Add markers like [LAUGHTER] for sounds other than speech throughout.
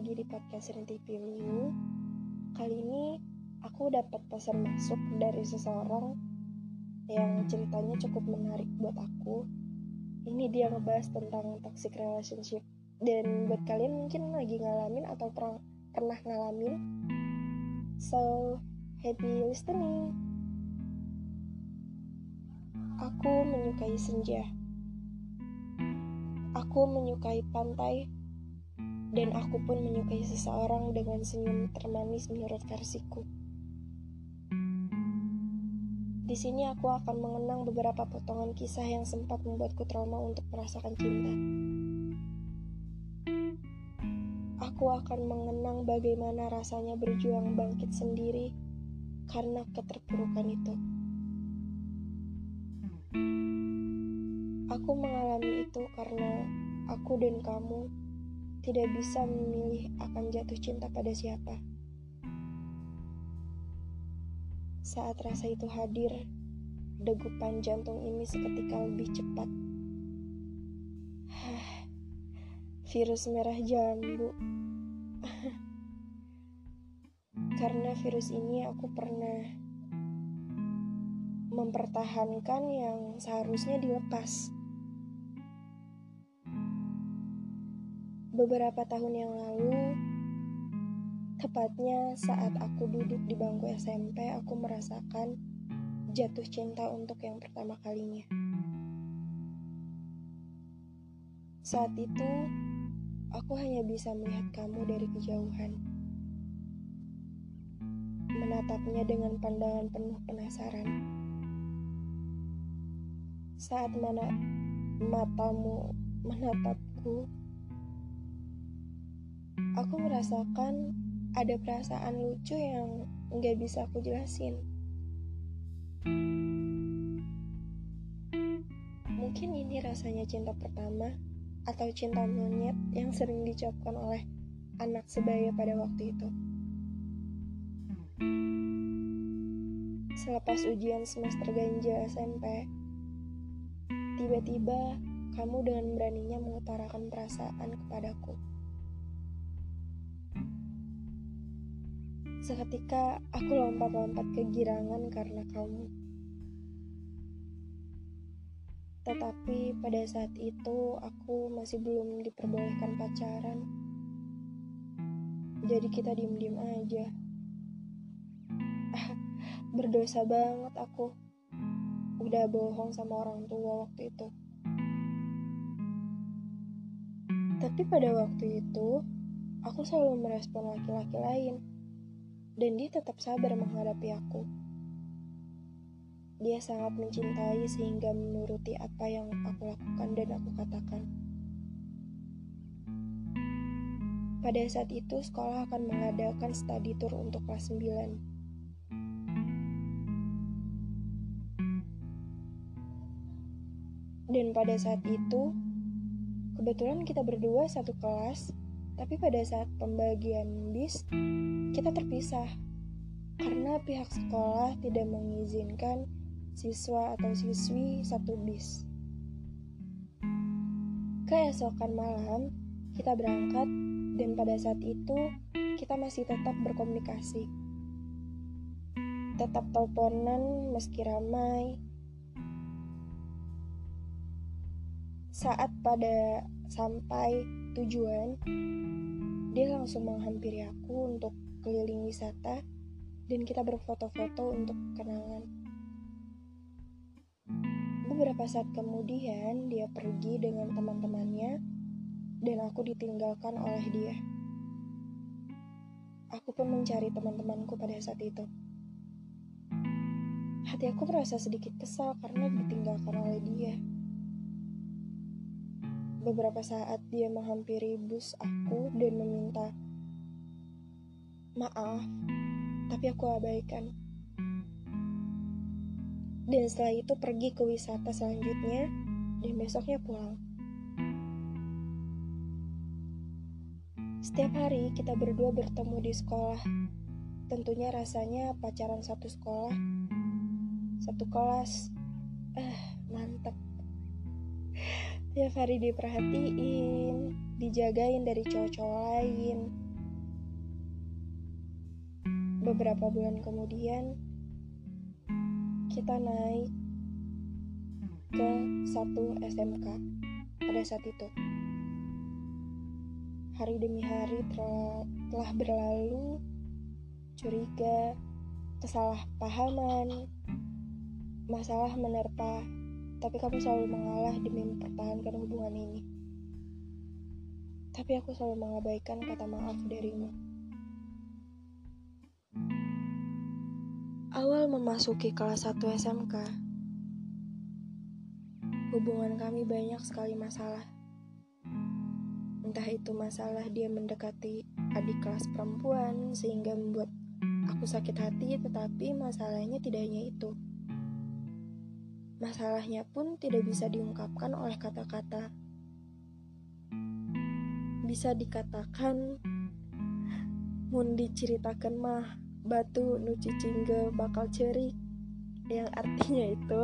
lagi di podcast Rinti Pilu. Kali ini aku dapat pesan masuk dari seseorang yang ceritanya cukup menarik buat aku. Ini dia ngebahas tentang toxic relationship. Dan buat kalian mungkin lagi ngalamin atau pernah, pernah ngalamin. So, happy listening. Aku menyukai senja. Aku menyukai pantai dan aku pun menyukai seseorang dengan senyum termanis menurut versiku. Di sini aku akan mengenang beberapa potongan kisah yang sempat membuatku trauma untuk merasakan cinta. Aku akan mengenang bagaimana rasanya berjuang bangkit sendiri karena keterpurukan itu. Aku mengalami itu karena aku dan kamu tidak bisa memilih akan jatuh cinta pada siapa. Saat rasa itu hadir, degupan jantung ini seketika lebih cepat. [SIGHS] virus merah jambu. [LAUGHS] Karena virus ini aku pernah mempertahankan yang seharusnya dilepas. Beberapa tahun yang lalu, tepatnya saat aku duduk di bangku SMP, aku merasakan jatuh cinta untuk yang pertama kalinya. Saat itu, aku hanya bisa melihat kamu dari kejauhan, menatapnya dengan pandangan penuh penasaran. Saat mana matamu menatapku, aku merasakan ada perasaan lucu yang nggak bisa aku jelasin. Mungkin ini rasanya cinta pertama atau cinta monyet yang sering dicapkan oleh anak sebaya pada waktu itu. Selepas ujian semester ganjil SMP, tiba-tiba kamu dengan beraninya mengutarakan perasaan kepadaku. Seketika aku lompat-lompat kegirangan karena kamu. Tetapi pada saat itu aku masih belum diperbolehkan pacaran. Jadi kita diem-diem aja. [LAUGHS] Berdosa banget aku. Udah bohong sama orang tua waktu itu. Tapi pada waktu itu, aku selalu merespon laki-laki lain dan dia tetap sabar menghadapi aku. Dia sangat mencintai sehingga menuruti apa yang aku lakukan dan aku katakan. Pada saat itu, sekolah akan mengadakan study tour untuk kelas 9. Dan pada saat itu, kebetulan kita berdua satu kelas tapi pada saat pembagian bis, kita terpisah karena pihak sekolah tidak mengizinkan siswa atau siswi satu bis. Keesokan malam, kita berangkat dan pada saat itu kita masih tetap berkomunikasi. Tetap teleponan meski ramai. Saat pada sampai tujuan, dia langsung menghampiri aku untuk keliling wisata dan kita berfoto-foto untuk kenangan. Beberapa saat kemudian, dia pergi dengan teman-temannya dan aku ditinggalkan oleh dia. Aku pun mencari teman-temanku pada saat itu. Hati aku merasa sedikit kesal karena ditinggalkan oleh dia. Beberapa saat dia menghampiri bus aku dan meminta maaf, tapi aku abaikan. Dan setelah itu pergi ke wisata selanjutnya dan besoknya pulang. Setiap hari kita berdua bertemu di sekolah. Tentunya rasanya pacaran satu sekolah, satu kelas. Eh, mantep. Tiap hari diperhatiin, dijagain dari cowok-cowok lain, beberapa bulan kemudian kita naik ke satu SMK pada saat itu. Hari demi hari telah berlalu, curiga, kesalahpahaman, masalah menerpa, tapi kamu selalu mengalah demi mempertahankan hubungan ini. Tapi aku selalu mengabaikan kata maaf darimu. Awal memasuki kelas 1 SMK, hubungan kami banyak sekali masalah. Entah itu masalah dia mendekati adik kelas perempuan sehingga membuat aku sakit hati, tetapi masalahnya tidak hanya itu. Masalahnya pun tidak bisa diungkapkan oleh kata-kata. Bisa dikatakan mun diceritakan mah batu nuci cingge bakal cerik yang artinya itu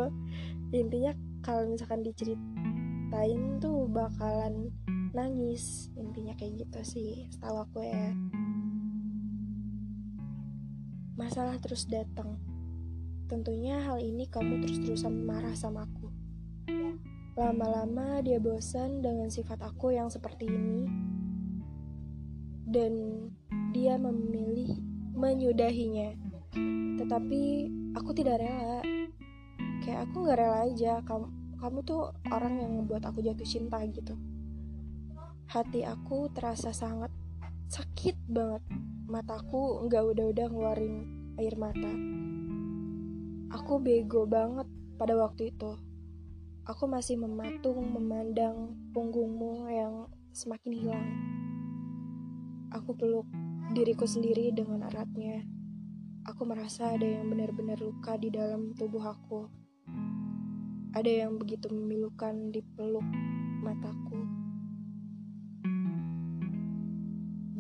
intinya kalau misalkan diceritain tuh bakalan nangis. Intinya kayak gitu sih setahu aku ya. Masalah terus datang tentunya hal ini kamu terus-terusan marah sama aku. Lama-lama dia bosan dengan sifat aku yang seperti ini. Dan dia memilih menyudahinya. Tetapi aku tidak rela. Kayak aku nggak rela aja. Kamu kamu tuh orang yang membuat aku jatuh cinta gitu. Hati aku terasa sangat sakit banget. Mataku nggak udah-udah ngeluarin air mata aku bego banget pada waktu itu. Aku masih mematung memandang punggungmu yang semakin hilang. Aku peluk diriku sendiri dengan eratnya. Aku merasa ada yang benar-benar luka di dalam tubuh aku. Ada yang begitu memilukan di peluk mataku.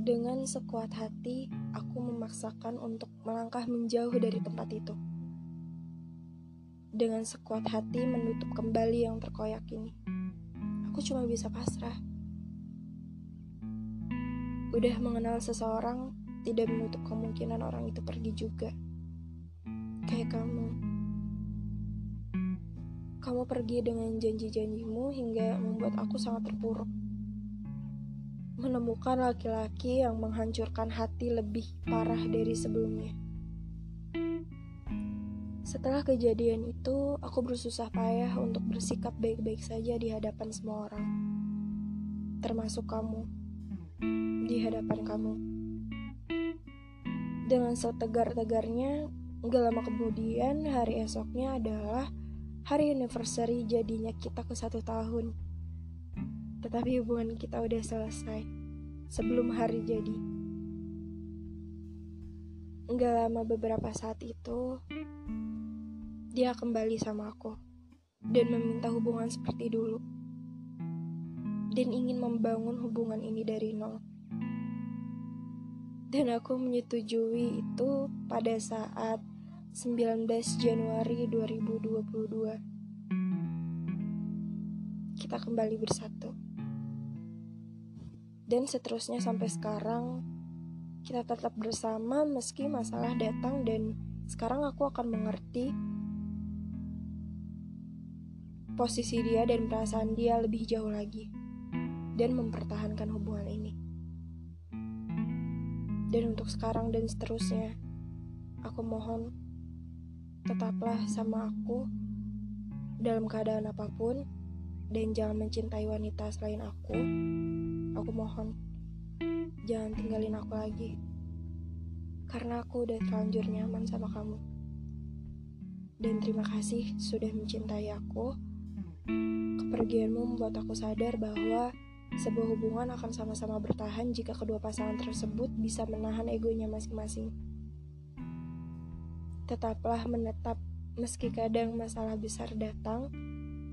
Dengan sekuat hati, aku memaksakan untuk melangkah menjauh dari tempat itu. Dengan sekuat hati menutup kembali yang terkoyak ini. Aku cuma bisa pasrah. Udah mengenal seseorang, tidak menutup kemungkinan orang itu pergi juga. Kayak kamu. Kamu pergi dengan janji-janjimu hingga membuat aku sangat terpuruk menemukan laki-laki yang menghancurkan hati lebih parah dari sebelumnya. Setelah kejadian itu, aku bersusah payah untuk bersikap baik-baik saja di hadapan semua orang, termasuk kamu, di hadapan kamu. Dengan setegar-tegarnya, gak lama kemudian, hari esoknya adalah hari anniversary jadinya kita ke satu tahun. Tetapi hubungan kita udah selesai sebelum hari jadi. Enggak lama beberapa saat itu, dia kembali sama aku dan meminta hubungan seperti dulu. Dan ingin membangun hubungan ini dari nol. Dan aku menyetujui itu pada saat 19 Januari 2022. Kita kembali bersatu dan seterusnya sampai sekarang kita tetap bersama meski masalah datang dan sekarang aku akan mengerti posisi dia dan perasaan dia lebih jauh lagi dan mempertahankan hubungan ini. Dan untuk sekarang dan seterusnya, aku mohon tetaplah sama aku dalam keadaan apa pun dan jangan mencintai wanita selain aku Aku mohon, jangan tinggalin aku lagi. Karena aku udah terlanjur nyaman sama kamu. Dan terima kasih sudah mencintai aku. Kepergianmu membuat aku sadar bahwa sebuah hubungan akan sama-sama bertahan jika kedua pasangan tersebut bisa menahan egonya masing-masing. Tetaplah menetap meski kadang masalah besar datang,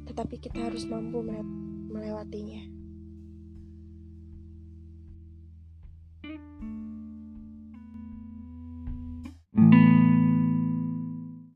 tetapi kita harus mampu melewatinya.